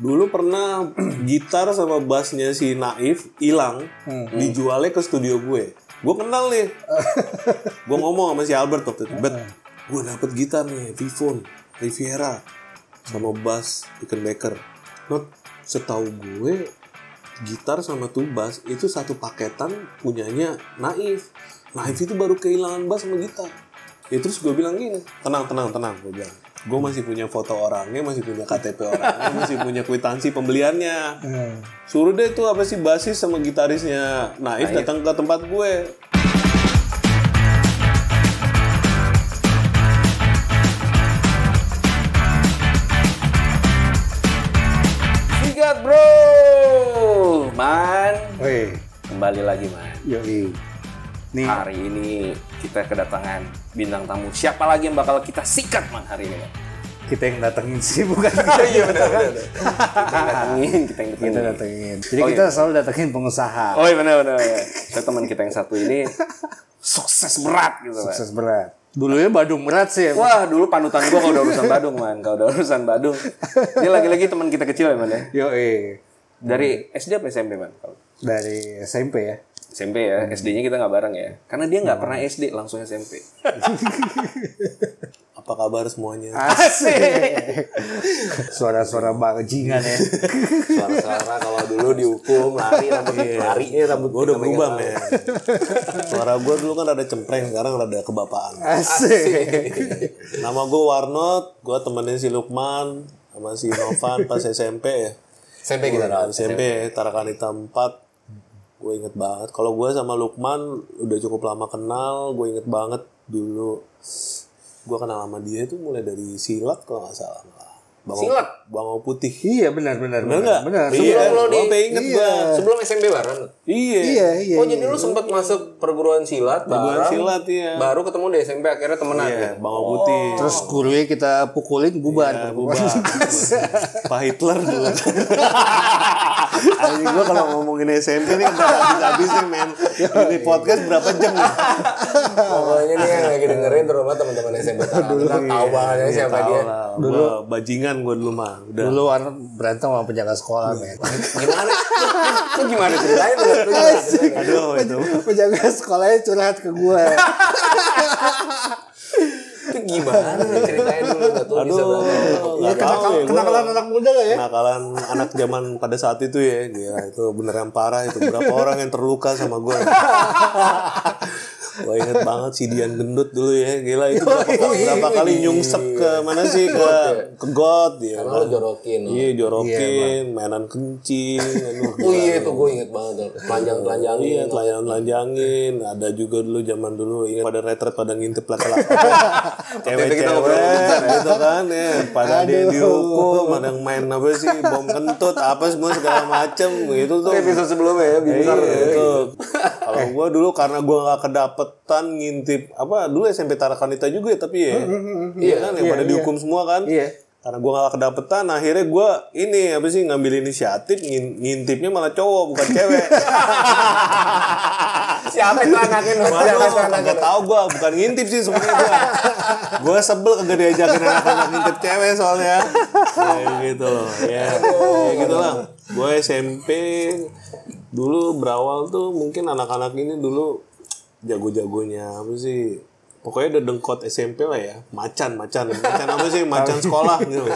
Dulu pernah gitar sama bassnya si Naif hilang, dijualnya ke studio gue. Gue kenal nih. gue ngomong sama si Albert waktu itu, Bet, gue dapet gitar nih, Vivon, Riviera, sama bass Rickenbacker. Not, setahu gue, gitar sama tubas itu satu paketan punyanya Naif. Naif itu baru kehilangan bass sama gitar. Ya terus gue bilang gini, tenang, tenang, tenang, gue bilang. Gue masih punya foto orangnya, masih punya KTP orangnya, masih punya kwitansi pembeliannya. Suruh deh tuh apa sih basis sama gitarisnya Naif datang ke tempat gue. Sikat bro, man. Wih, Kembali lagi man. yoi. Nih, Hari ini kita kedatangan bintang tamu. Siapa lagi yang bakal kita sikat man hari ini? Man? kita yang datengin sih, bukan kita Iya benar datengin. benar. Kita yang datengin, kita yang Kita datengin. datengin. Jadi Oh, kita iya. selalu datengin pengusaha. Oh iya benar benar. Saya teman kita yang satu ini sukses berat gitu man. Sukses berat. Dulunya Badung berat sih. ya. Wah dulu panutan gua kalau udah urusan Badung man, kalau udah urusan Badung. Dia lagi-lagi teman kita kecil ya man ya. Yoi. Dari SD apa SMP man? Dari SMP ya. SMP ya, SD-nya kita nggak bareng ya. Karena dia nggak pernah SD, langsung SMP. Apa kabar semuanya? Asik. Suara-suara bajingan ya. Suara-suara kalau dulu dihukum lari rambut larinya rambut Gue udah berubah men. Suara gue dulu kan ada cempreng, sekarang rada kebapaan. Asik. Nama gue Warnot, gue temenin si Lukman sama si Novan pas SMP ya. SMP kita rawat. SMP Tarakan Hitam 4 gue inget banget kalau gue sama Lukman udah cukup lama kenal gue inget banget dulu gue kenal sama dia itu mulai dari silat kalau nggak salah Bangau, Silat? Bangau putih Iya benar benar bener nggak Benar. iya Sebelum lo gue di- inget iya. gue Sebelum SMP bareng. iya Iya, iya. Oh jadi lu sempat masuk perguruan silat Perguruan bareng. silat, iya. Baru ketemu di SMP akhirnya temenan. iya gitu. Bangau putih Terus gurunya kita pukulin bubar. Ya, bubar. Pak Hitler dulu. Anjing gue kalau ngomongin SMP nih nggak habis-habisnya men. Ini podcast berapa jam nih? Pokoknya nih yang lagi dengerin terutama teman-teman SMP tahu. Kita tahu banget ya siapa Tahu dia. gua bajingan gue dulu mah. Udah. Dulu Warna berantem sama penjaga sekolah, men. Gimana? Lu gimana ceritain? Aduh itu. penjaga sekolahnya curhat ke gue. Itu gimana? Ceritain dulu tuh bisa Aduh, nggak tahu ya. Kenakalan anak muda gak ya? Kenakalan anak zaman pada saat itu ya, gila itu beneran parah itu. Berapa orang yang terluka sama gue. Gue inget banget si Dian Gendut dulu ya, gila itu berapa, berapa kali nyungsep ke mana sih ke ke got ya. Karena lu jorokin. Iya jorokin, mainan kencing, aduh, Oh iya itu gue inget banget. Telanjang-telanjangin. Iya, telanjang telanjangin. Ada juga dulu zaman dulu ingat pada retret pada ngintip laki-laki. Cewek-cewek gitu kan ya. Pada ada yang dihukum, ada yang main apa sih bom kentut, apa semua segala macem gitu tuh. Episode sebelumnya ya, bintang. Iya, itu. Kalau gua dulu karena gua gak kedapetan ngintip apa dulu SMP Tarakanita juga ya tapi ya. Iya kan yang pada dihukum semua kan. Iya. Karena gua gak kedapetan akhirnya gua ini apa sih ngambil inisiatif ngin- ngintipnya malah cowok bukan cewek. Siapa itu anaknya? Waduh, gak tau gue, bukan ngintip sih sebenarnya gue. gue sebel kagak diajakin anak-anak ngintip cewek soalnya. Kayak gitu loh, ya. Kayak gitu lah. Gue SMP dulu berawal tuh mungkin anak-anak ini dulu jago-jagonya apa sih? Pokoknya udah dengkot SMP lah ya. Macan, macan. Macan apa sih? Macan sekolah gitu.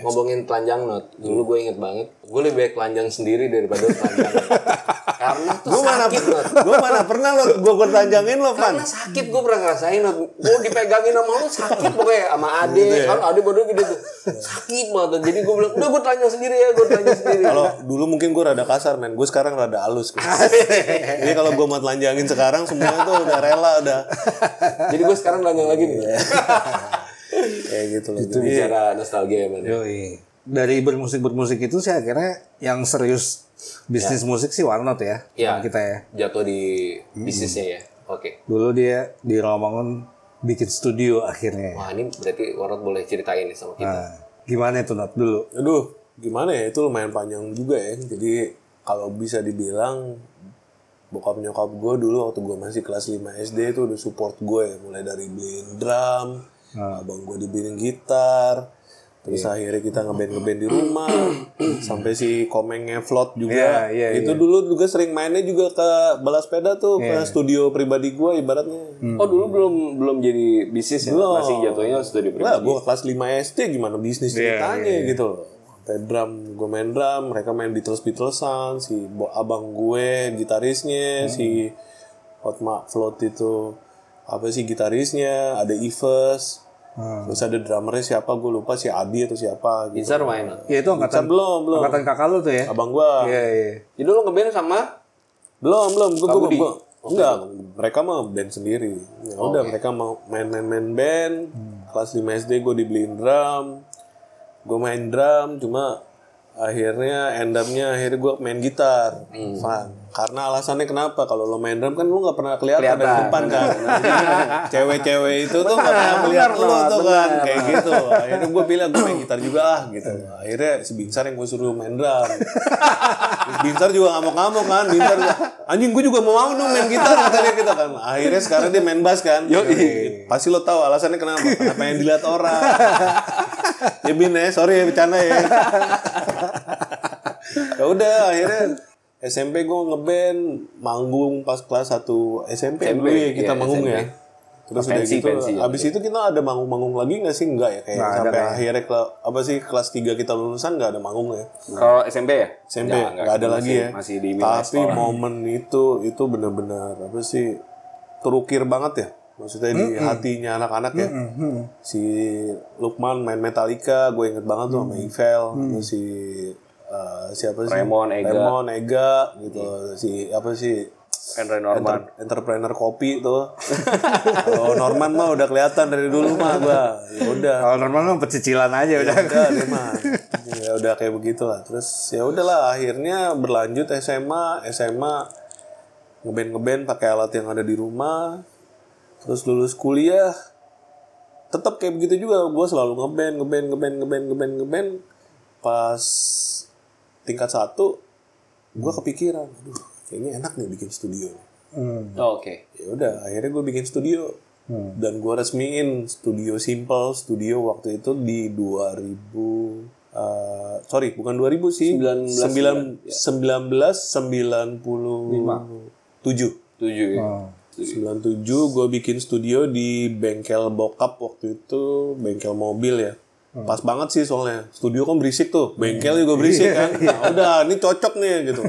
Ngomongin telanjang not, dulu gue inget banget. Gue lebih baik telanjang sendiri daripada telanjang. Karena tuh Gue mana, sakit not. gue mana pernah lo, gue gue tanjangin lo, Pan. Karena sakit gue pernah ngerasain not. Gue dipegangin sama lu sakit pokoknya sama ade. Gitu ya? Kan ade bodoh gitu tuh. Sakit banget. Jadi gue bilang, udah gue telanjang sendiri ya, gue telanjang sendiri. Kalau dulu mungkin gue rada kasar men, gue sekarang rada halus. Gitu. Jadi kalau gue mau telanjangin sekarang semuanya tuh udah rela udah. Jadi gue sekarang telanjang lagi nih. Kayak gitu loh. Itu Jadi, bicara nostalgia ya man. Yoi. Dari bermusik bermusik itu sih akhirnya yang serius bisnis musik sih Warnot ya. Sama kita ya. Jatuh di bisnisnya ya. Oke. Dulu dia di Rawamangun bikin studio akhirnya. Wah ini berarti Warot boleh ceritain nih sama kita. Nah, gimana itu Not dulu? aduh, gimana ya itu lumayan panjang juga ya. Jadi kalau bisa dibilang bokap nyokap gue dulu waktu gue masih kelas 5 SD itu udah support gue ya. mulai dari beliin drum, abang gue dibeliin gitar, Terus akhirnya kita ngeband ngeband di rumah, sampai si komengnya float juga. Iya, iya, itu dulu juga sering mainnya juga ke balas sepeda tuh ke studio pribadi gua ibaratnya. Oh dulu belum belum jadi bisnis ya, masih jatuhnya studi Lah, pribadi. gue kelas 5 SD gimana bisnis ceritanya gitu loh. Sampai drum, gue main drum, mereka main Beatles Beatlesan, si abang gue gitarisnya, si Hotma Float itu apa sih gitarisnya, ada Ives, terus ada drummernya siapa? Gue lupa si Adi atau siapa gitu. Insar main. Ya itu angkatan belum belum, angkatan kakak lu tuh ya. abang gue Iya iya. Jadi lu ngeband sama? Belum belum. Gue gue Budi? gue enggak. mereka mah band sendiri. Ya udah mereka mau main main main band kelas 5 SD gue dibeliin drum. Gue main drum cuma akhirnya end up-nya akhirnya gue main gitar. Fun karena alasannya kenapa? Kalau lo main drum kan lo nggak pernah kelihatan, dari Kelihatan, depan kan? Cewek-cewek itu tuh nggak pernah melihat lo tuh kan? kayak gitu. Akhirnya gue bilang gue main gitar juga ah gitu. Akhirnya si Binsar yang gue suruh main drum. Binsar juga ngamuk-ngamuk kan? Binsar juga, anjing gue juga mau mau dong main gitar kata dia gitu kan? Akhirnya sekarang dia main bass kan? Pasti lo tahu alasannya kenapa. Karena pengen dilihat orang. Ya Bin ya. Sorry ya bercanda ya ya udah akhirnya SMP gue ngeband manggung pas kelas 1 SMP, SMP, dulu ya kita iya, manggung SMP. ya. Terus udah Pensi, gitu pensi ya. abis itu kita ada manggung-manggung lagi nggak sih? Nggak ya kayak ada sampai kayaknya. akhirnya kela- apa sih kelas 3 kita lulusan nggak ada manggung ya. Kalau SMP ya? SMP Nggak, nggak ada masih- lagi ya. Masih di tapi momen itu itu benar-benar apa sih terukir banget ya. Maksudnya di hatinya anak-anak ya. Si Lukman main Metallica gue inget banget tuh sama Ivel terus si eh, siapa sih? Raymond, Ega. Raymond, Ega gitu. Si apa sih? Andre Norman. Enter- entrepreneur kopi tuh. Kalau Norman mah udah kelihatan dari dulu mah gua. Ya udah. Kalau normal mah pecicilan aja udah. udah dia mah. Ya udah kayak begitulah. Terus ya udahlah akhirnya berlanjut SMA SMA ngeband ngeband pakai alat yang ada di rumah. Terus lulus kuliah. Tetap kayak begitu juga gue selalu ngeband ngeband ngeband ngeband ngeband ngeband. Pas tingkat satu gue kepikiran aduh kayaknya enak nih bikin studio. Oh, Oke. ya udah akhirnya gue bikin studio. Dan gue resmiin studio simple studio waktu itu di 2000 eh, sorry bukan 2000 sih. 19, 19 1997 Tujuh. Ya. Oh. 97 gue bikin studio di bengkel bokap waktu itu bengkel mobil ya pas banget sih soalnya. Studio kan berisik tuh. Bengkel juga berisik kan. Nah, udah ini cocok nih gitu.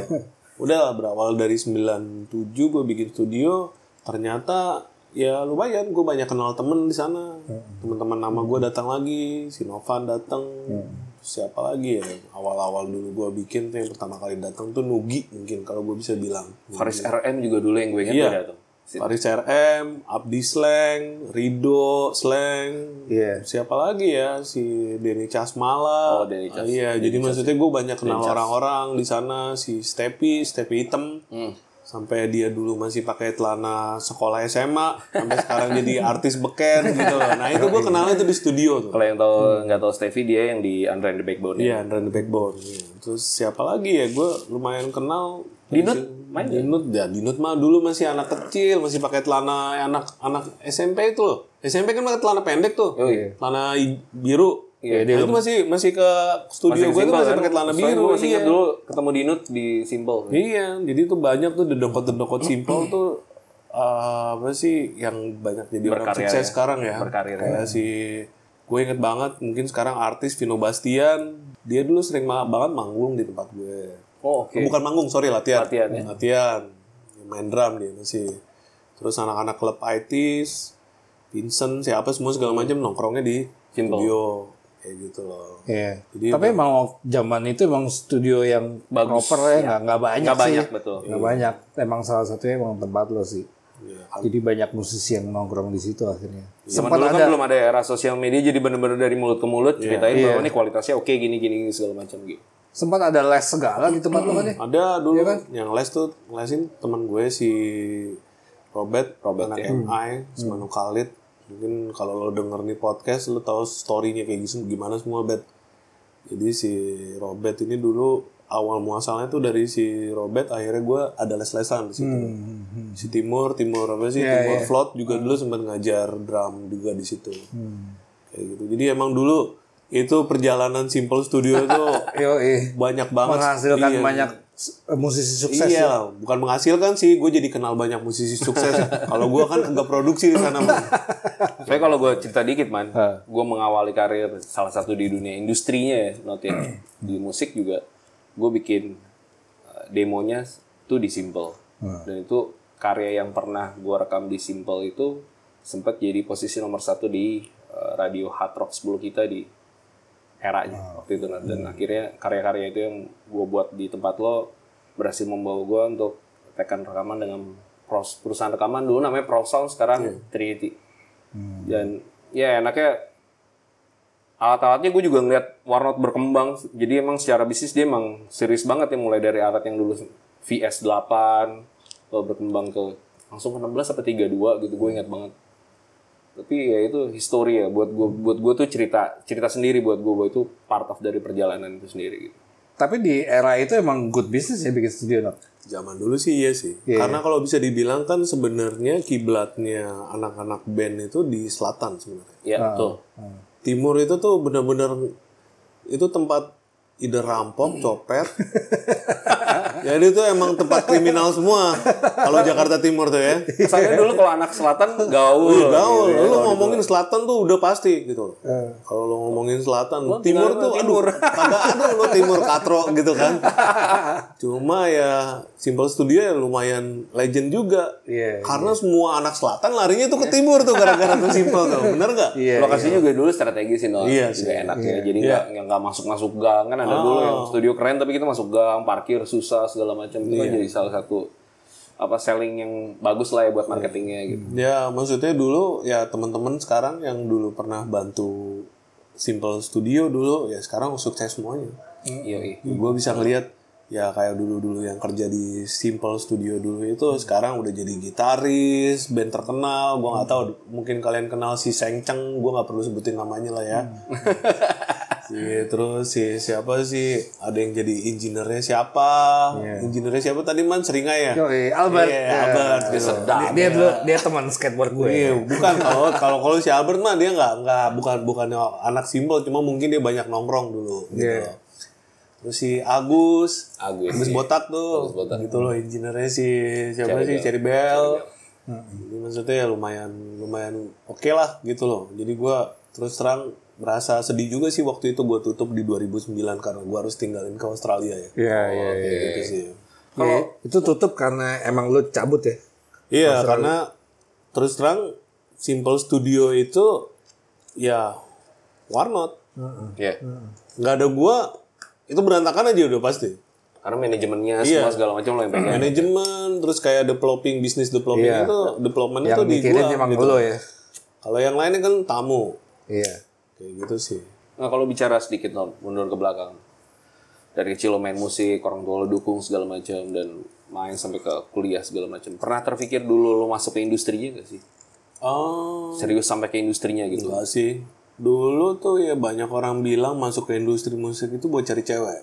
Udah berawal dari 97 gue bikin studio. Ternyata ya lumayan. Gue banyak kenal temen di sana. Teman-teman nama gue datang lagi. Si Novan datang. Siapa lagi ya? Awal-awal dulu gue bikin tuh yang pertama kali datang tuh Nugi mungkin kalau gue bisa bilang. Faris RM juga dulu yang gue ingat Iya. tuh. Faris RM, Abdi Slang, Rido Slang, Iya. siapa lagi ya si Denny Casmala. Oh, Denny Cas- Ah, iya, jadi maksudnya gue banyak kenal orang-orang di sana si Stepi, Stepi hitam. Hmm. Sampai dia dulu masih pakai celana sekolah SMA, sampai sekarang jadi artis beken gitu loh. Nah itu gue kenal itu di studio tuh. Kalau yang tahu nggak tahu Stevie dia yang di and the Backbone. ya. Iya, Under the Backbone. Iya. Terus siapa lagi ya? Gue lumayan kenal. Dinut main Dinut ya Dinut mah dulu masih anak kecil masih pakai celana anak anak SMP itu loh SMP kan pakai celana pendek tuh Oh, iya. celana biru Iya, Nah, itu masih masih ke studio gue tuh masih kan? pakai celana Soalnya biru Gue masih iya. dulu ketemu Dinut di Simple. iya jadi tuh banyak tuh dedokot-dedokot simple tuh eh, apa sih yang banyak jadi orang sukses ya. sekarang ya Berkarir ya. kayak si gue inget banget mungkin sekarang artis Vino Bastian dia dulu sering banget manggung di tempat gue Oh, oke. Bukan manggung, sorry latihan. Latihan, ya. Latihan. Main drum dia masih. Terus anak-anak klub ITs, Vincent, siapa semua segala macam nongkrongnya di Simple. studio kayak gitu loh. Iya. Jadi Tapi emang zaman itu emang studio yang Bagus. proper ya nggak nggak banyak Nggak sih. banyak, betul. Nggak banyak. Emang salah satunya emang tempat lo sih. Iya. Jadi banyak musisi yang nongkrong di situ akhirnya. Zaman Sempat dulu ada. kan belum ada era sosial media jadi bener-bener dari mulut ke mulut Iya. ceritain bahwa ini kualitasnya oke gini gini gini, segala macam gitu. Sempat ada les segala di tempat lo kan ya? Ada dulu yang les tuh lesin teman gue si Robert, Robert, anak ya. MI, Semanu Khalid. Mungkin kalau lo denger nih podcast lo tahu story-nya kayak gitu gimana semua bet. Jadi si Robert ini dulu awal muasalnya tuh dari si Robert akhirnya gue ada les-lesan di situ. Si Timur, Timur apa sih? Timur Float juga dulu sempat ngajar drum juga di situ. Kayak gitu. Jadi emang dulu itu perjalanan Simple Studio itu banyak banget menghasilkan Iya. banyak musisi sukses ya. iya, bukan menghasilkan sih, gue jadi kenal banyak musisi sukses. Kalau gue kan kagak produksi di sana, Man. Saya kalau gue cerita dikit man, gue mengawali karir salah satu di dunia industrinya ya, not ya. di musik juga, gue bikin uh, demonya tuh di Simple, dan itu karya yang pernah gue rekam di Simple itu sempat jadi posisi nomor satu di uh, radio hard rock 10 kita di eranya waktu itu dan akhirnya karya-karya itu yang gue buat di tempat lo berhasil membawa gue untuk tekan rekaman dengan pros- perusahaan rekaman. Dulu namanya Pro Sound sekarang Trinity. Dan ya enaknya alat-alatnya gue juga ngeliat Warnot berkembang. Jadi emang secara bisnis dia emang serius banget ya mulai dari alat yang dulu VS 8 lalu berkembang ke langsung ke 16 sampai 32 gitu. Gue ingat banget tapi ya itu histori ya buat gue buat gue tuh cerita cerita sendiri buat gue bahwa itu part of dari perjalanan itu sendiri gitu Tapi di era itu emang good business ya bikin studio. Nok. Zaman dulu sih iya sih. Karena kalau bisa dibilang kan sebenarnya kiblatnya anak-anak band itu di selatan sebenarnya. ya betul Timur itu tuh benar-benar itu tempat ide rampok, copet. Jadi itu emang tempat kriminal semua. Kalau Jakarta Timur tuh ya. kesannya dulu kalau anak selatan gaul Wih, gaul. gitu ya. Lu ngomongin selatan tuh udah pasti gitu. Kalau lu ngomongin selatan, timur tuh aduh kagak ada lu timur katro gitu kan. Cuma ya Simple Studio ya lumayan legend juga. Iya, Karena semua anak selatan larinya tuh ke timur tuh gara-gara tuh Simple tuh. Bener gak? Iya. lokasinya juga dulu strategis sih no Iya juga enak ya jadi nggak nggak nggak masuk masuk gang kan ada dulu yang studio keren tapi kita masuk gang parkir susah segala macam itu kan jadi salah satu apa selling yang bagus lah ya buat marketingnya gitu. Ya maksudnya dulu ya teman-teman sekarang yang dulu pernah bantu Simple Studio dulu ya sekarang sukses semuanya. iya iya. Gue bisa ngelihat ya kayak dulu-dulu yang kerja di Simple Studio dulu itu sekarang udah jadi gitaris band terkenal gue nggak tahu mungkin kalian kenal si Seng Cheng gue nggak perlu sebutin namanya lah ya si terus si siapa sih ada yang jadi insinyernya siapa insinyernya siapa tadi man seringai ya Yo, eh, Albert. Iya, Ya. Albert dia sedap Dia dulu dia teman skateboard gue. Iya, bukan kalau kalau kalau si Albert mah dia nggak nggak bukan bukannya anak simbol, cuma mungkin dia banyak nongkrong dulu. Gitu. Iya. Terus si Agus, Agus, Agus iya. botak tuh, Agus botak. gitu loh insinyernya si siapa Cherry sih Bell. Cherry Bell. Jadi maksudnya ya lumayan lumayan oke lah gitu loh. Jadi gua terus terang merasa sedih juga sih waktu itu gua tutup di 2009 karena gua harus tinggalin ke Australia ya. Iya, iya, iya. Gitu sih. Kalau itu tutup karena emang lu cabut ya. Iya, karena terus terang Simple Studio itu ya Warnot. Iya. nggak ada gua itu berantakan aja udah pasti karena manajemennya Iya. semua segala macam lo yang manajemen terus kayak developing bisnis developing Iya. itu developmentnya Yang tuh di mikirin gua emang gitu. lu ya. kalau yang lainnya kan tamu Iya. Kayak gitu sih Nah kalau bicara sedikit mundur ke belakang. Dari kecil lo main musik, orang tua lo dukung segala macam dan main sampai ke kuliah segala macam. Pernah terpikir dulu lo masuk ke industrinya gak sih? oh Serius sampai ke industrinya gitu? enggak sih dulu tuh ya banyak orang bilang masuk ke industri musik itu buat cari cewek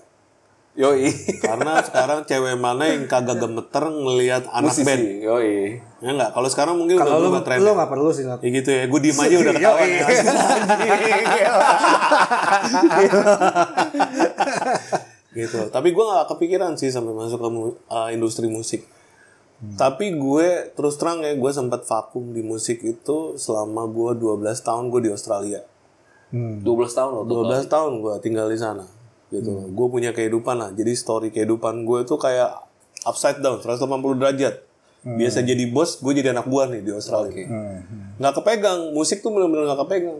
Yoi. karena sekarang cewek mana yang kagak gemeter ngelihat anak band? Musisi, yoi. ya enggak kalau sekarang mungkin Kalau udah berubah tren lu nggak perlu sih. Ya gitu ya gue diem aja udah ketahuan ya gitu. Tapi gue gak kepikiran sih sampai masuk ke mu- uh, industri musik. Tapi gue terus terang ya gue sempat vakum di musik itu selama gue 12 tahun gue di Australia. 12 tahun lo tuh. 12 tahun gue tinggal di sana gitu. Gue punya kehidupan lah. Jadi story kehidupan gue itu kayak upside down 180 derajat. Biasa jadi bos gue jadi anak buah nih di Australia. Nggak kepegang. Musik tuh benar-benar nggak kepegang.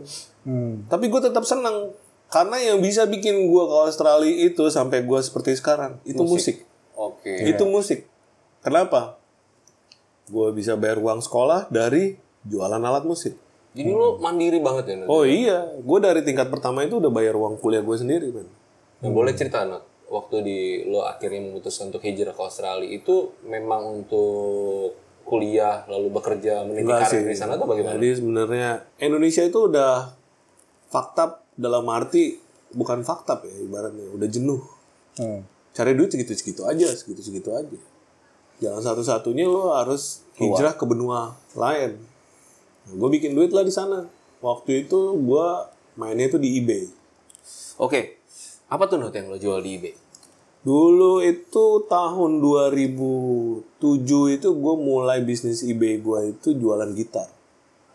Tapi gue tetap senang. Karena yang bisa bikin gue ke Australia itu sampai gue seperti sekarang itu musik, Oke. itu musik. Kenapa? Gue bisa bayar uang sekolah dari jualan alat musik. Jadi lo mandiri banget ya? Oh iya. Gue dari tingkat pertama itu udah bayar uang kuliah gue sendiri man. Yang boleh cerita Nat, waktu di lo akhirnya memutuskan untuk hijrah ke Australia itu memang untuk kuliah lalu bekerja meniti karir sih. di sana atau bagaimana? Jadi sebenarnya Indonesia itu udah fakta dalam arti bukan fakta ya ibaratnya udah jenuh. Hmm. Cari duit segitu-segitu aja, segitu-segitu aja. Jalan satu-satunya lo harus hijrah ke benua lain. gue bikin duit lah di sana. Waktu itu gue mainnya itu di eBay. Oke. Apa tuh not yang lo jual di eBay? Dulu itu tahun 2007 itu gue mulai bisnis eBay gue itu jualan gitar.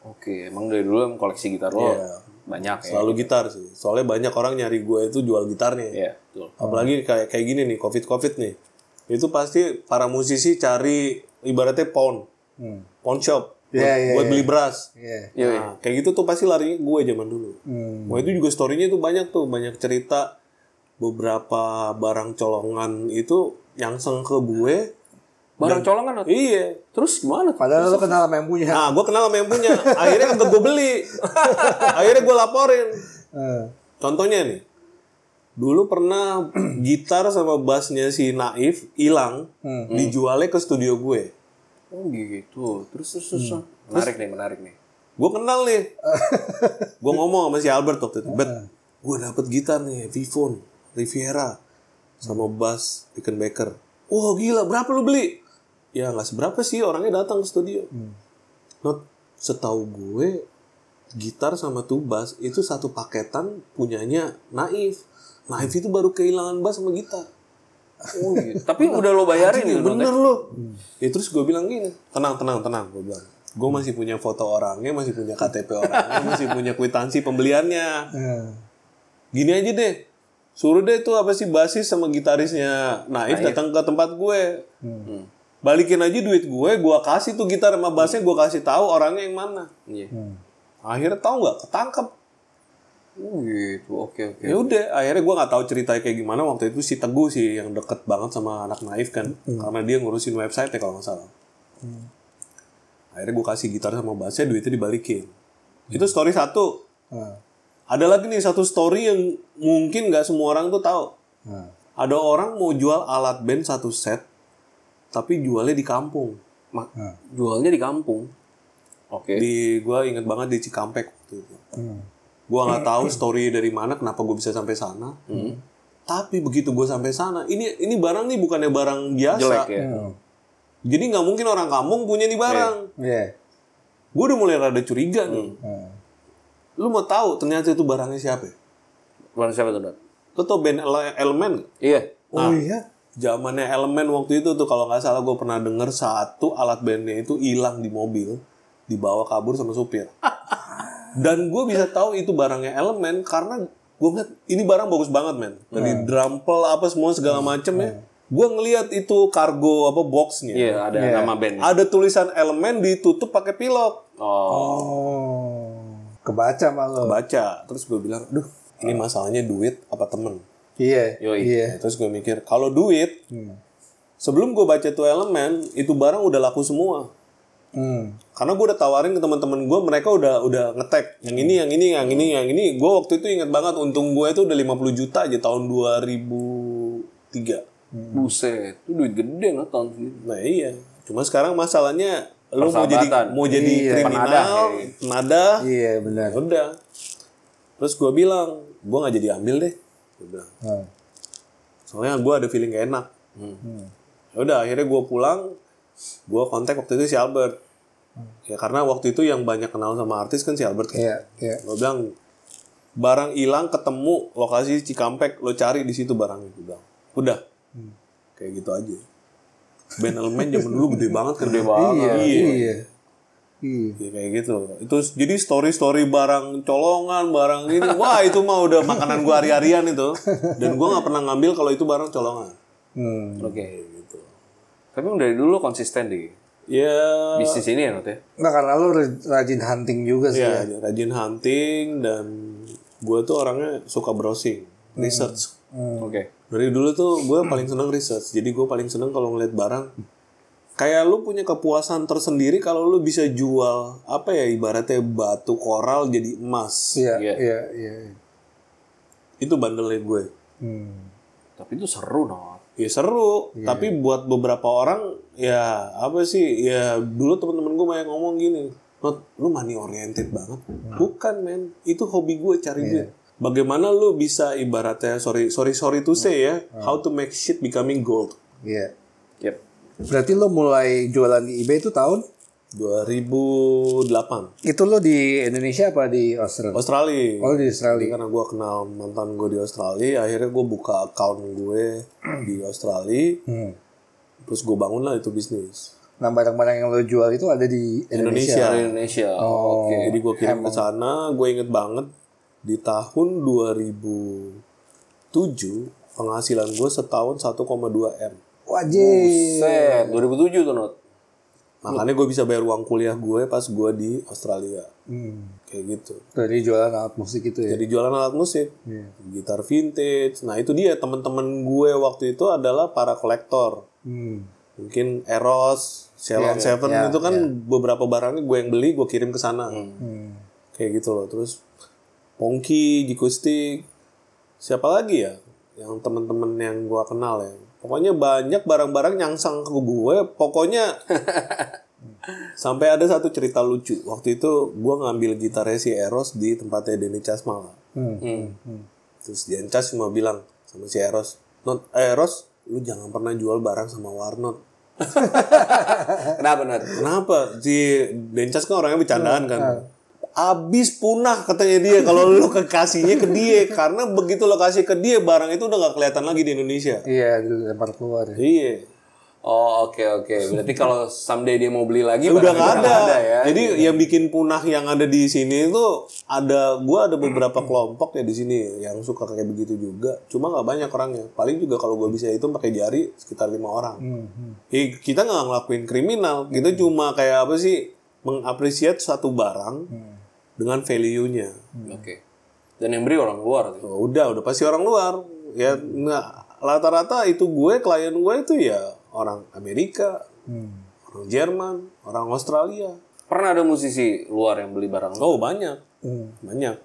Oke, emang dari dulu emang koleksi gitar lo Iya. banyak ya? Selalu gitar sih. Soalnya banyak orang nyari gue itu jual gitarnya. Iya, betul. Apalagi kayak kayak gini nih, covid-covid nih. Itu pasti para musisi cari ibaratnya pawn. Pawn shop. Buat, Iya, iya, buat beli beras. Iya. Iya, iya. Nah, kayak gitu tuh pasti larinya gue zaman dulu. Wah itu juga storynya tuh banyak tuh, banyak cerita beberapa barang colongan itu yang seng ke gue. Barang colongan Not? Iya. Terus gimana? Padahal lo kenal sama yang punya. Nah, gue kenal sama yang punya. Akhirnya kagak gue beli. Akhirnya gue laporin. Eh. Contohnya nih, dulu pernah gitar sama bassnya si Naif hilang, dijualnya ke studio gue. Oh gitu. Terus terus terus. Menarik nih, menarik nih. Gue kenal nih. gue ngomong sama si Albert waktu itu. Bet, gue dapet gitar nih, Vivon, Riviera. Sama bass, Rickenbacker. Wah gila, berapa lu beli? Ya nggak seberapa sih, orangnya datang ke studio. Not, setahu gue, gitar sama tuh bass itu satu paketan punyanya Naif. Naif itu baru kehilangan bass sama gitar. Oh gitu. Tapi udah lo bayarin ya? Bener lo. Ya terus gue bilang gini, tenang, tenang, tenang. Gue bilang, gue masih punya foto orangnya, masih punya KTP orangnya, masih punya kwitansi pembeliannya. Eh. Gini aja deh, suruh deh tuh apa sih basis sama gitarisnya Naif datang ke tempat gue. Balikin aja duit gue, gue kasih tuh gitar sama bassnya, gue kasih tahu orangnya yang mana. Iya. Akhirnya tahu nggak ketangkep. Oh gitu. Oke oke. Ya udah, akhirnya gue nggak tahu ceritanya kayak gimana waktu itu si Teguh sih yang deket banget sama anak Naif kan, karena dia ngurusin website ya kalau nggak salah. Akhirnya gue kasih gitar sama bassnya, duitnya dibalikin. Itu story satu. Eh. Ada lagi nih satu story yang mungkin nggak semua orang tuh tahu. Eh. Ada orang mau jual alat band satu set, tapi jualnya di kampung. Ma- Jualnya di kampung. Oke. Di gue inget banget di Cikampek waktu itu. Gue nggak tahu story dari mana, kenapa gue bisa sampai sana. Tapi begitu gue sampai sana, ini ini barang nih bukannya barang biasa. Jelek ya. Jadi nggak mungkin orang kampung punya nih barang. Iya. Gue udah mulai rada curiga nih. Eh. Lu mau tahu ternyata itu barangnya siapa? ya? Bukan siapa tuh Dot? Lu tau band Ele- Elemen? Iya. Oh iya. Zamannya Elemen waktu itu tuh kalau nggak salah gue pernah denger satu alat bandnya itu hilang di mobil, dibawa kabur sama supir. Dan gue bisa tahu itu barangnya Elemen karena gue ngeliat ini barang bagus banget men. Dari drumpel apa semua segala macem ya. Gue ngeliat itu kargo apa boxnya. Iya, ada nama band. Ada tulisan Elemen ditutup pakai pilok. Oh. Oh. Kebaca malu. Baca. Terus gue bilang, aduh ini masalahnya duit apa temen. Iya. Yoi. Iya. Terus gue mikir, kalau duit, sebelum gue baca tuh elemen, itu barang udah laku semua. Hmm. Karena gue udah tawarin ke teman-teman gue, mereka udah udah ngetek yang ini, yang ini, yang ini, yang ini. Gue waktu itu inget banget, untung gue itu udah 50 juta aja tahun 2003. Buset. Itu duit gede nggak tahun segitu. Nah iya, cuma sekarang masalahnya lu mau jadi mau jadi Iya. kriminal, nada, Iya benar. ya udah. Terus gue bilang, gue nggak jadi ambil deh. Gue bilang, Hmm. soalnya gue ada feeling gak enak. Ya udah akhirnya gue pulang, gue kontak waktu itu si Albert. Ya karena waktu itu yang banyak kenal sama artis kan si Albert kan. Iya. Iya. Gue bilang barang hilang ketemu lokasi Cikampek lo cari di situ barangnya gue bilang. Udah. Kayak gitu aja. Band elemen zaman dulu gede banget kan. Gede Iya. Iya. Iya. Iya. Ya, kayak gitu. Itu jadi story-story barang colongan, barang ini. Wah, itu mah udah makanan gua hari-harian itu. Dan gua nggak pernah ngambil kalau itu barang colongan. Hmm. Oke. Kayak gitu. Tapi dari dulu konsisten di Ya, bisnis ini ya Not ya? Nah karena lu rajin hunting juga sih. ya ya. rajin hunting dan gua tuh orangnya suka browsing, research. Oke. Dari dulu tuh gue paling seneng research. Jadi gue paling seneng kalau ngeliat barang. Kayak lu punya kepuasan tersendiri kalau lu bisa jual apa ya ibaratnya batu koral jadi emas. Iya. Iya. Iya. Iya. Itu bandelnya gue. Hmm. Tapi itu seru Not. Ya seru, tapi buat beberapa orang ya apa sih? Ya dulu temen-temen gue banyak ngomong gini, Not, lu money oriented banget. Bukan men, itu hobi gue cari duit. Bagaimana lu bisa ibaratnya sorry sorry sorry to say ya, how to make shit becoming gold. Iya. Yep. Berarti lo mulai jualan di eBay itu tahun 2008 Itu lo di Indonesia apa di Australia? Australia Oh di Australia. karena gue kenal mantan gue di Australia akhirnya gue buka account gue di Australia Hmm. terus gue bangun lah itu bisnis Nah barang-barang yang lo jual itu ada di Indonesia. Indonesia Indonesia. Oh. Oke. jadi gue kirim ke sana gue inget banget di tahun 2007 penghasilan gue setahun 1,2 m Wajib. Set, 2007 tuh Not. makanya gue bisa bayar uang kuliah gue pas gue di Australia Hmm. kayak gitu Dari jualan alat musik itu ya. jadi jualan alat musik Iya. gitar vintage nah itu dia teman-teman gue waktu itu adalah para kolektor Hmm. mungkin Eros, Ceylon Iya, Seven iya, itu kan beberapa barangnya gue yang beli gue kirim ke sana Hmm. kayak gitu loh terus Pongki, Jikustik siapa lagi ya yang teman-teman yang gue kenal ya pokoknya banyak barang-barang nyangsang ke gue pokoknya sampai ada satu cerita lucu waktu itu gue ngambil gitarnya si Eros di tempatnya Denny Casmal Hmm. Hmm. terus Denny Cas cuma bilang sama si Eros Not, eh, Eros lu jangan pernah jual barang sama Warnot Kenapa Not? Kenapa? Si Dencas kan orangnya bercandaan kan. Abis punah katanya dia kalau lu ke kasihnya ke dia karena begitu lo kasih ke dia barang itu udah gak kelihatan lagi di Indonesia. Iya, dilempar keluar ya. Iya. Oh oke oke. Berarti kalau someday dia mau beli lagi Udah gak ada. ya. Jadi yang bikin punah yang ada di sini itu ada gua ada beberapa kelompok ya di sini yang suka kayak begitu juga. Cuma nggak banyak orangnya. Paling juga kalau gua bisa itu pakai jari sekitar lima orang. Eh, kita nggak ngelakuin kriminal. Kita cuma kayak apa sih mengapresiasi satu barang dengan value-nya. Oke. Dan yang beri orang luar tuh. Oh, udah, udah pasti orang luar. Ya, nggak rata-rata itu gue, klien gue itu ya orang Amerika, orang Jerman, orang Australia. Pernah ada musisi luar yang beli barang? Oh banyak, banyak.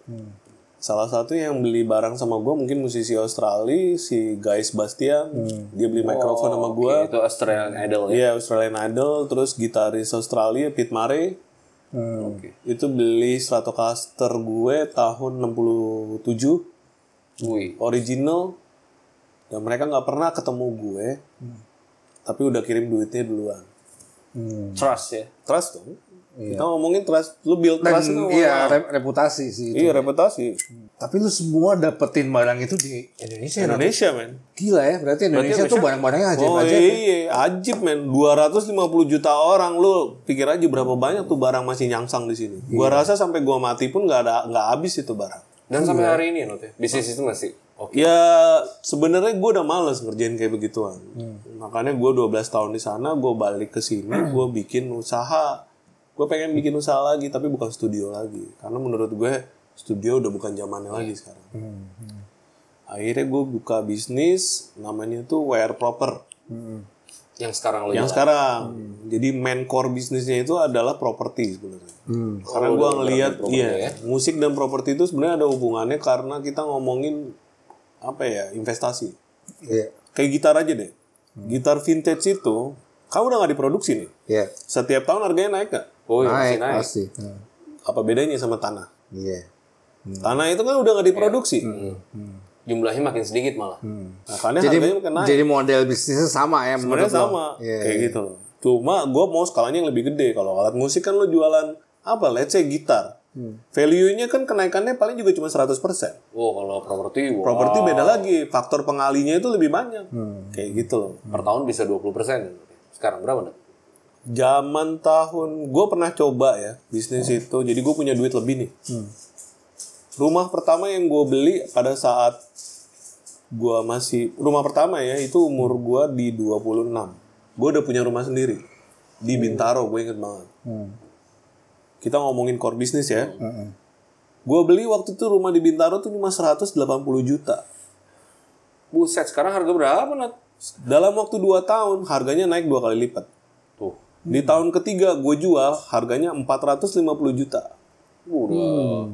Salah satu yang beli barang sama gue mungkin musisi Australia, si Guys Bastian. Dia beli mikrofon sama gue. Oke, itu Australian Idol ya. Iya, Australian Idol. Terus gitaris Australia, Pete Murray. Hmm. Oke. Itu beli Stratocaster gue tahun 67. Wih. original dan mereka nggak pernah ketemu gue tapi udah kirim duitnya duluan Hmm. Trust ya. trust dong kita ngomongin trust lu build trust itu Iya, rep- reputasi sih itu. iya reputasi Tapi lu semua dapetin barang itu di Indonesia. Indonesia men Gila ya, berarti Indonesia tuh barang-barangnya aja oh aja. iya ajib men 250 juta orang lu pikir aja berapa banyak tuh barang masih nyangsang di sini gua rasa sampai gua mati pun nggak ada nggak habis itu barang Dan sampai hari ini Not ya. Bisnis itu masih oke. Ya sebenarnya gue udah males ngerjain kayak begituan. Makanya gue 12 tahun di sana, gue balik ke sini, gue bikin usaha. Gue pengen bikin usaha lagi, tapi bukan studio lagi. Karena menurut gue studio udah bukan zamannya lagi sekarang. Akhirnya gue buka bisnis, namanya tuh WR Proper. Yang sekarang lo Yang jalan. sekarang, jadi main core bisnisnya itu adalah properti sebenarnya. Karena Oh, gue ngelihat, iya, ya. musik dan properti itu sebenarnya ada hubungannya karena kita ngomongin apa ya investasi. Iya. Kayak gitar aja deh. Gitar vintage itu, kamu udah nggak diproduksi nih. Iya. Setiap tahun harganya naik nggak? Oh iya, Naik, naik. pasti. Hmm. Apa bedanya sama tanah? Iya. Tanah itu kan udah nggak diproduksi. Jumlahnya makin sedikit malah. Makanya Jadi harganya makin naik. jadi model bisnisnya sama ya Sebenarnya sama, Iya. kayak gitu loh. Cuma gue mau skalanya yang lebih gede. Kalau alat musik kan lo jualan apa? Let's say gitar. Value-nya kan kenaikannya paling juga cuma 100%. Oh kalau properti, wow. Properti beda lagi, faktor pengalinya itu lebih banyak. Kayak gitu loh. per tahun bisa 20%. Sekarang berapa Not? Zaman tahun gue pernah coba ya bisnis itu. Jadi gue punya duit lebih nih. Rumah pertama yang gue beli pada saat gue masih rumah pertama ya itu umur gue di 26. Gue udah punya rumah sendiri di Bintaro, gue inget banget. Kita ngomongin core bisnis ya. Gue beli waktu itu rumah di Bintaro tuh cuma 180 juta. Buset, sekarang harga berapa Nat? Dalam waktu 2 tahun harganya naik dua kali lipat. Tuh. Di tahun ketiga gue jual harganya 450 juta. Udah.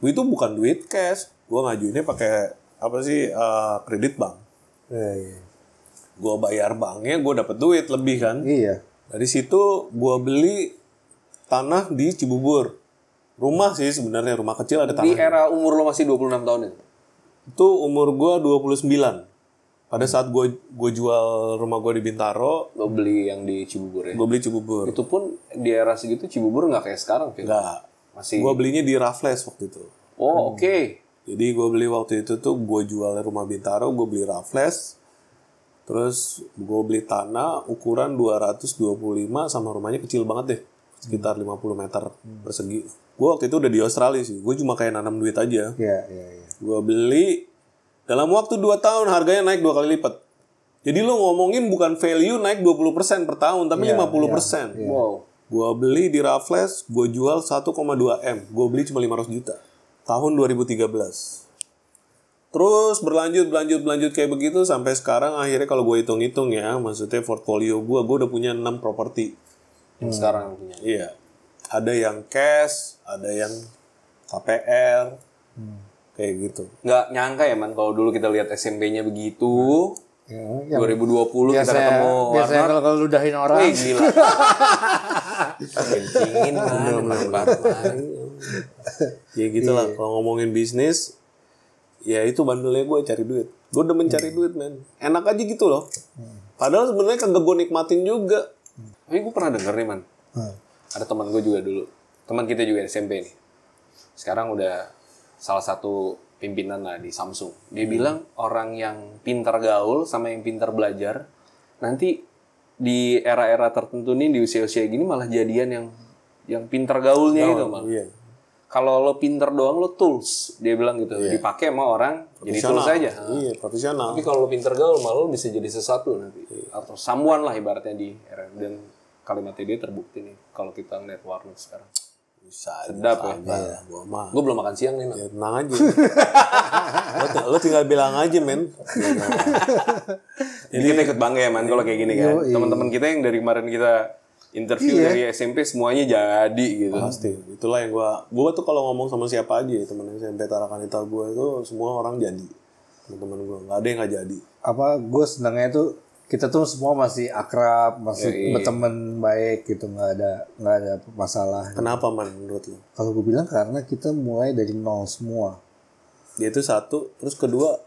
Itu bukan duit cash. Gue ngajuinnya pakai apa sih eh, kredit bank. Iya, iya. Gue bayar banknya, gue dapet duit lebih kan. Iya. Dari situ gue beli tanah di Cibubur. Rumah sih sebenarnya rumah kecil ada Di tanah. era umur lo masih 26 tahun itu. Itu umur gue 29. Pada saat gue gue jual rumah gue di Bintaro, Lo beli yang di Cibubur ya. gue beli Cibubur. Itu pun di era segitu Cibubur nggak kayak sekarang. Enggak. Masih. Gue belinya di Raffles waktu itu. Oh, oke. Jadi gue beli waktu itu tuh gue jual rumah Bintaro, gue beli Raffles. Terus gue beli tanah ukuran 225 sama rumahnya kecil banget deh. Sekitar 50 meter persegi. Gue waktu itu udah di Australia sih. Gue cuma kayak nanam duit aja. Iya, iya, iya. Gue beli dalam waktu 2 tahun harganya naik dua kali lipat. Jadi lo ngomongin bukan value naik 20% per tahun, tapi 50%. Wow. Gue beli di Raffles, gue jual 1,2 M. Gue beli cuma 500 juta. Tahun 2013. Terus berlanjut, berlanjut, berlanjut kayak begitu sampai sekarang akhirnya kalau gue hitung-hitung ya, maksudnya portfolio gue, gue udah punya 6 properti. Yang sekarang punya. Iya. Ada yang cash, ada yang KPR, kayak gitu. Nggak nyangka ya, man. Kalau dulu kita lihat SMP-nya begitu. Ya, 2020 kita ketemu biasanya Warnot. kalau kalau ludahin orang Wih, gila. Kencingin, man. Ya gitu lah, kalau ngomongin bisnis, ya itu bandelnya gue cari duit. Gue udah mencari duit, men. Enak aja gitu loh. Padahal sebenarnya kagak gue nikmatin juga. Tapi gue pernah denger nih, man. Ada teman gue juga dulu. Teman kita juga SMP nih. Sekarang udah salah satu pimpinan lah di Samsung. Dia bilang orang yang pintar gaul sama yang pintar belajar nanti di era-era tertentu nih di usia-usia gini malah jadian yang yang pintar gaulnya gitu, man. Iya. Kalau lo pinter doang lo tools, dia bilang gitu. Dipakai sama orang jadi tools aja. Iya, profesional. Tapi kalau lo pinter gaul malah lo bisa jadi sesuatu nanti. Atau someone lah ibaratnya di era dan kalimatnya dia terbukti nih kalau kita ngeliat Warnet sekarang. Bisa. Sedap ya. Iya, gue mah. Gue belum makan siang nih. Ya, tenang aja. lo, ting- lo tinggal bilang aja, men. Jadi kita ikut bangga ya, man, kalau kayak gini kan. Teman-teman kita yang dari kemarin kita interview dari SMP semuanya jadi gitu. Pasti. Itulah yang gue... Gue tuh kalau ngomong sama siapa aja ya, temen SMP Tarakanita gue itu semua orang jadi. Teman-teman gue. Gak ada yang gak jadi. apa gue senangnya tuh kita tuh semua masih akrab masih berteman baik gitu nggak ada nggak ada masalah Kenapa, man, menurut lo? kalau gue bilang karena kita mulai dari nol semua Dia itu satu. Terus kedua,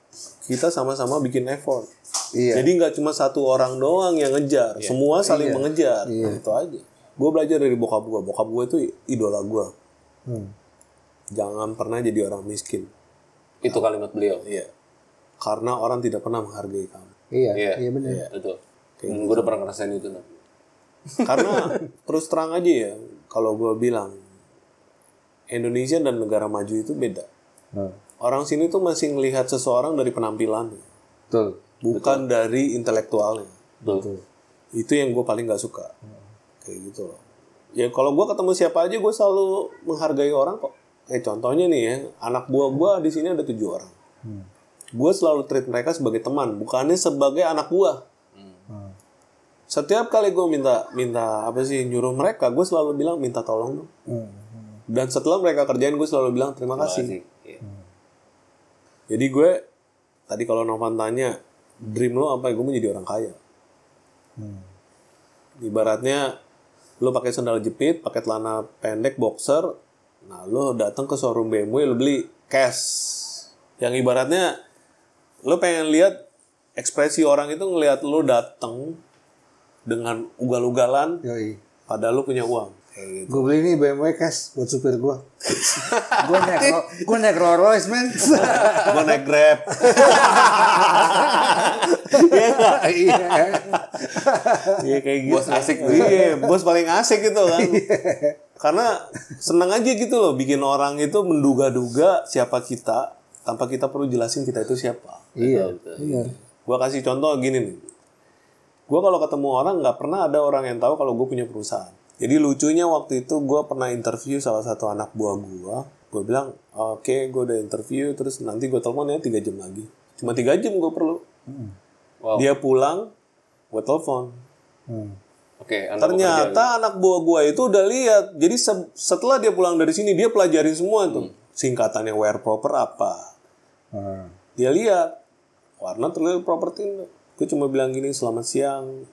kita sama-sama bikin effort. iya Jadi nggak cuma satu orang doang yang ngejar, semua saling mengejar. Itu aja. Gue belajar dari bokap gue. Bokap gue itu idola gue. Hmm. Jangan pernah jadi orang miskin. Itu kalimat beliau. Iya. Karena orang tidak pernah menghargai kamu. Iya Iya. iya benar. Betul. gue udah pernah ngerasain itu, Nak. Karena terus terang aja ya, kalau gue bilang Indonesia dan negara maju itu beda. Nah, Orang sini tuh masih ngelihat seseorang dari penampilannya, betul. Bukan dari intelektualnya. betul. Itu yang gue paling nggak suka. Kayak gitu loh. Ya kalau gue ketemu siapa aja gue selalu menghargai orang kok. Kayak contohnya nih ya anak buah gue di sini ada tujuh orang gue selalu treat mereka sebagai teman bukannya sebagai anak buah setiap kali gue minta minta apa sih nyuruh mereka gue selalu bilang minta tolong dong. Dan setelah mereka kerjain gue selalu bilang terima kasih. Iya. jadi gue tadi kalau Novan tanya dream lo apa? Gue mau jadi orang kaya. Ibaratnya lo pakai sandal jepit pakai celana pendek boxer nah lo datang ke showroom BMW lo beli cash. Yang ibaratnya lo pengen lihat ekspresi orang itu ngelihat lo datang dengan ugal-ugalan yoi. padahal lo punya uang. Kayak gitu. Gue beli ini BMW cash buat supir gue gue naik Ro- gue naik Rolls Royce men. Gue naik grab. Iya iya. Iya kayak gitu. Bos asik tuh. Iya, bos paling asik gitu kan. Karena senang aja gitu loh bikin orang itu menduga-duga siapa kita tanpa kita perlu jelasin kita itu siapa. Iya iya Gua kasih contoh gini nih. Gua kalau ketemu orang nggak pernah ada orang yang tahu kalau gue punya perusahaan. Jadi lucunya waktu itu gua pernah interview salah satu anak buah gua. Gue bilang, oke, gue udah interview, terus nanti gue telepon ya tiga jam lagi. Cuma tiga jam gue perlu. Wow. Dia pulang, gue telepon. Hmm. Oke, anak Ternyata anak buah gua itu udah lihat. Jadi se- setelah dia pulang dari sini dia pelajarin semua tuh. Singkatannya where proper apa. Ah. Dia lihat warna terlihat properti. Gue cuma bilang gini selamat siang.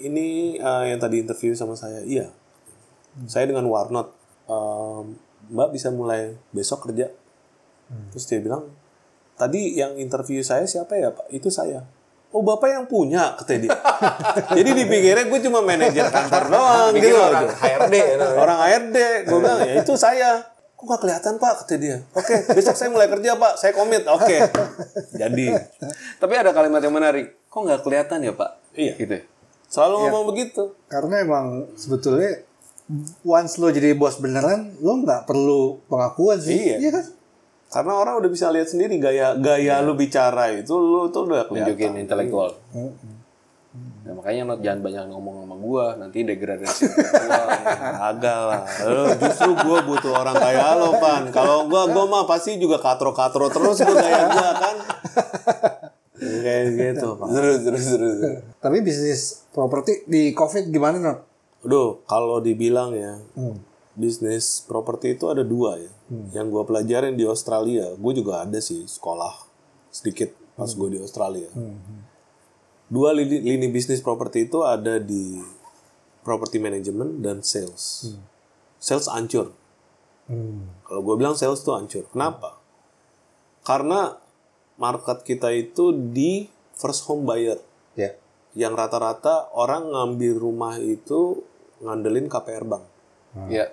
Ini eh, yang tadi interview sama saya. Iya. Saya dengan Warnot. Ehm, Mbak bisa mulai besok kerja. Terus dia bilang, tadi yang interview saya siapa ya Pak? Itu saya. Oh bapak yang punya kata dia. Jadi dipikirnya gue cuma manajer kantor doang gitu. orang HRD gitu. Orang HRD, gue bilang ya itu saya. Kok gak kelihatan pak kata dia. Oke besok saya mulai kerja pak, saya komit. Oke. Jadi Tapi ada kalimat yang menarik. Kok nggak kelihatan ya Pak? Iya. Gitu. ya? selalu ngomong begitu. Karena emang sebetulnya once lo jadi bos beneran, lo nggak perlu pengakuan sih. Iya. kan? Karena orang udah bisa lihat sendiri gaya gaya lu bicara itu lu tuh udah kelihatan. Intelektual. Nah, makanya Not jangan banyak ngomong sama gua, nanti degradasi intelektual. Agak lah. Lu, justru gue butuh orang kayak lo, Pan. Kalau gue, gue mah pasti juga katro-katro terus gue gaya gue kan. Kayak gitu, Pak. terus terus terus. Tapi bisnis properti di COVID gimana, Not? Aduh, kalau dibilang ya, bisnis properti itu ada dua ya. Yang gue pelajarin di Australia, gue juga ada sih sekolah sedikit pas gue di Australia. Dua lini, lini bisnis properti itu ada di property management dan sales. Sales hancur. Kalau gue bilang sales tuh hancur. Kenapa? Karena market kita itu di first home buyer Ya. yang rata-rata orang ngambil rumah itu ngandelin KPR bank. Ya.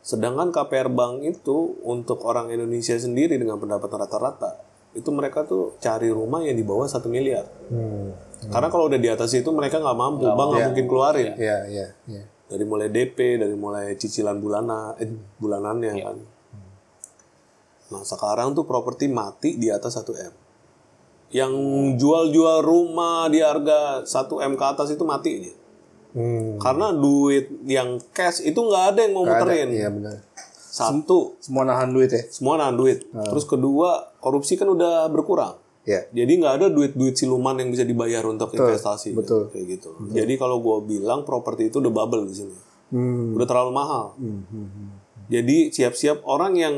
Sedangkan KPR bank itu untuk orang Indonesia sendiri dengan pendapatan rata-rata itu mereka tuh cari rumah yang di bawah satu miliar. Karena kalau udah di atas itu mereka nggak mampu, bank nggak mungkin keluarin. Iya, iya, iya. Dari mulai DP, dari mulai cicilan bulanan, eh, bulanannya kan. Nah sekarang tuh properti mati di atas 1 m. Yang jual-jual rumah di harga 1 m ke atas itu mati. Hmm. Karena duit yang cash itu nggak ada yang mau Nggak muterin. Iya benar. Satu, Semua nahan duit ya. semua nahan duit. Terus kedua, korupsi kan udah berkurang. Iya. Jadi nggak ada duit-duit siluman yang bisa dibayar untuk investasi. betul. Kayak gitu. Jadi kalau gue bilang properti itu udah bubble di sini. Hmm. Udah terlalu mahal. Jadi siap-siap orang yang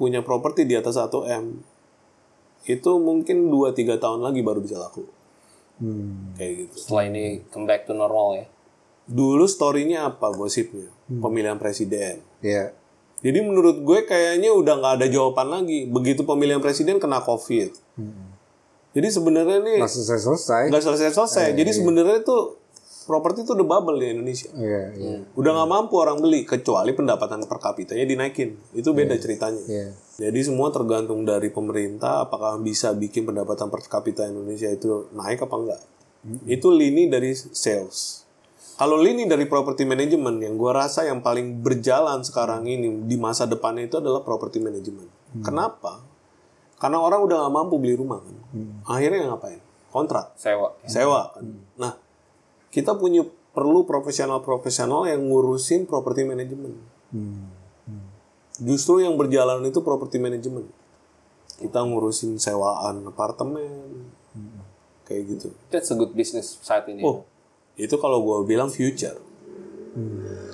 punya properti di atas 1 M itu mungkin 2-3 tahun lagi baru bisa laku. Hmm. Kayak gitu. Setelah ini come back to normal ya. Dulu story-nya apa gosipnya? Pemilihan presiden. Iya. Jadi menurut gue kayaknya udah nggak ada jawaban lagi. Begitu pemilihan presiden kena COVID. Jadi sebenarnya nih Masih selesai. nggak selesai-selesai. Jadi sebenarnya tuh properti itu udah bubble di Indonesia. Iya, iya. Udah nggak mampu orang beli kecuali pendapatan per kapitanya dinaikin. Itu beda ceritanya. Iya. Jadi semua tergantung dari pemerintah apakah bisa bikin pendapatan per kapita Indonesia itu naik apa enggak. Itu lini dari sales. Kalau lini dari property management yang gua rasa yang paling berjalan sekarang ini di masa depannya itu adalah property management. Kenapa? Karena orang udah nggak mampu beli rumah kan. Akhirnya ngapain? Kontrak Sewa. sewa kan. Nah, kita punya perlu profesional-profesional yang ngurusin property management. Justru yang berjalan itu property management. Kita ngurusin sewaan apartemen, kayak gitu. That's a good business saat ini. Oh, itu kalau gue bilang future.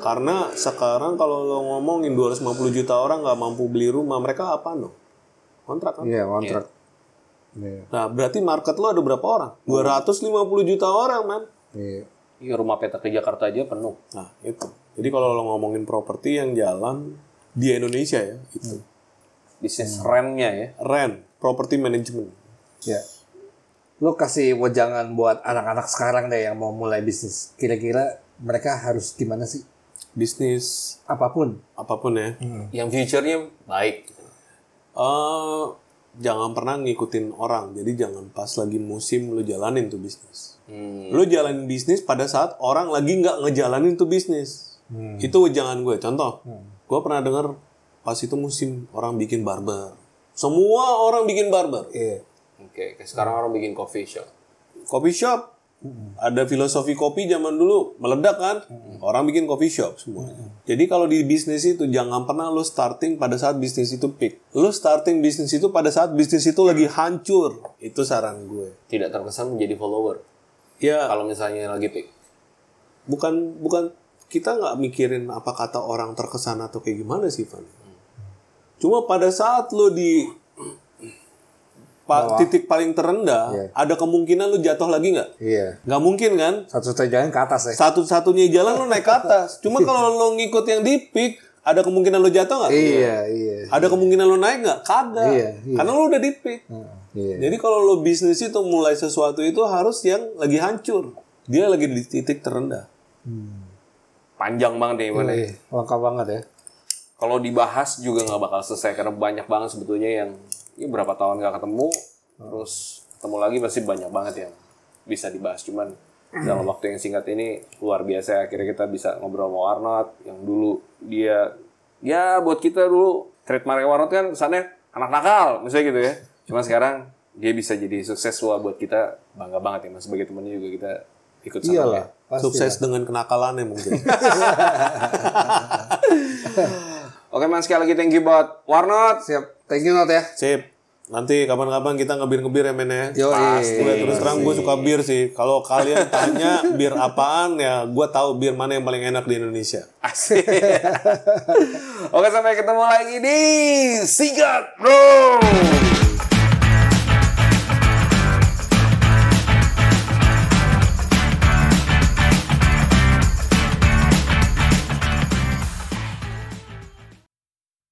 Karena sekarang kalau lo ngomongin 250 juta orang nggak mampu beli rumah, mereka apa no? Kontrak kan? Iya, kontrak. Iya. Nah, berarti market lo ada berapa orang? 250 juta orang, man. Iya. Iya rumah peta ke Jakarta aja penuh. Nah, itu. Jadi kalau lo ngomongin properti yang jalan di Indonesia ya, itu. Bisnis rentnya ya. Rent, property management. Iya. Lo kasih wejangan buat anak-anak sekarang deh yang mau mulai bisnis. Kira-kira mereka harus gimana sih? Bisnis Apa pun. apa pun ya. Yang future-nya baik. Eh, jangan pernah ngikutin orang. Jadi jangan pas lagi musim lo jalanin tuh bisnis. Hmm. Lo jalanin bisnis pada saat orang lagi nggak ngejalanin tuh bisnis. Itu wejangan gue. Contoh, gue pernah dengar pas itu musim orang bikin barber. Semua orang bikin barber. Iya. Oke, kayak sekarang orang bikin coffee shop. Coffee shop. Ada filosofi kopi zaman dulu meledak kan. Orang bikin coffee shop semuanya. Jadi kalau di bisnis itu jangan pernah lo starting pada saat bisnis itu peak. Lo starting bisnis itu pada saat bisnis itu lagi hancur. Itu saran gue. Tidak terkesan menjadi follower. Ya Kalau misalnya lagi peak. bukan bukan kita nggak mikirin apa kata orang terkesan atau kayak gimana sih Van. Cuma pada saat lo di pa- titik paling terendah, ada kemungkinan lo jatuh lagi nggak? Iya. Nggak mungkin kan? Satu-satunya jalan ke atas ya. Satu-satunya jalan lo naik ke atas. Cuma kalau lo ngikut yang di peak, ada kemungkinan lo jatuh nggak? Iya, iya. Ada kemungkinan lo naik nggak? Kagak. Iya, iya. Karena lo udah di peak. Iya. Jadi kalau lo bisnis itu mulai sesuatu itu harus yang lagi hancur. Dia lagi di titik terendah. Panjang banget nih mana. Iya, lengkap banget ya. Kalau dibahas juga nggak bakal selesai karena banyak banget sebetulnya yang ini berapa tahun nggak ketemu, terus ketemu lagi pasti banyak banget yang bisa dibahas. Cuman dalam waktu yang singkat ini luar biasa akhirnya kita bisa ngobrol sama Warnot yang dulu dia ya buat kita dulu trademark Warnot kan kesannya anak nakal misalnya gitu ya. Cuma sekarang dia bisa jadi sukses wah buat kita bangga banget ya mas sebagai temennya juga kita ikut sama Iyalah, pasti. Sukses dengan kenakalannya mungkin. Oke mas sekali lagi thank you buat Warnot. Siap. Thank you Not ya. Sip. Nanti kapan-kapan kita ngebir-ngebir ya men ya. Yo, Gue terus terang gue suka bir sih. Kalau kalian tanya bir apaan ya gue tahu bir mana yang paling enak di Indonesia. Asik. Oke sampai ketemu lagi di Sigat Bro.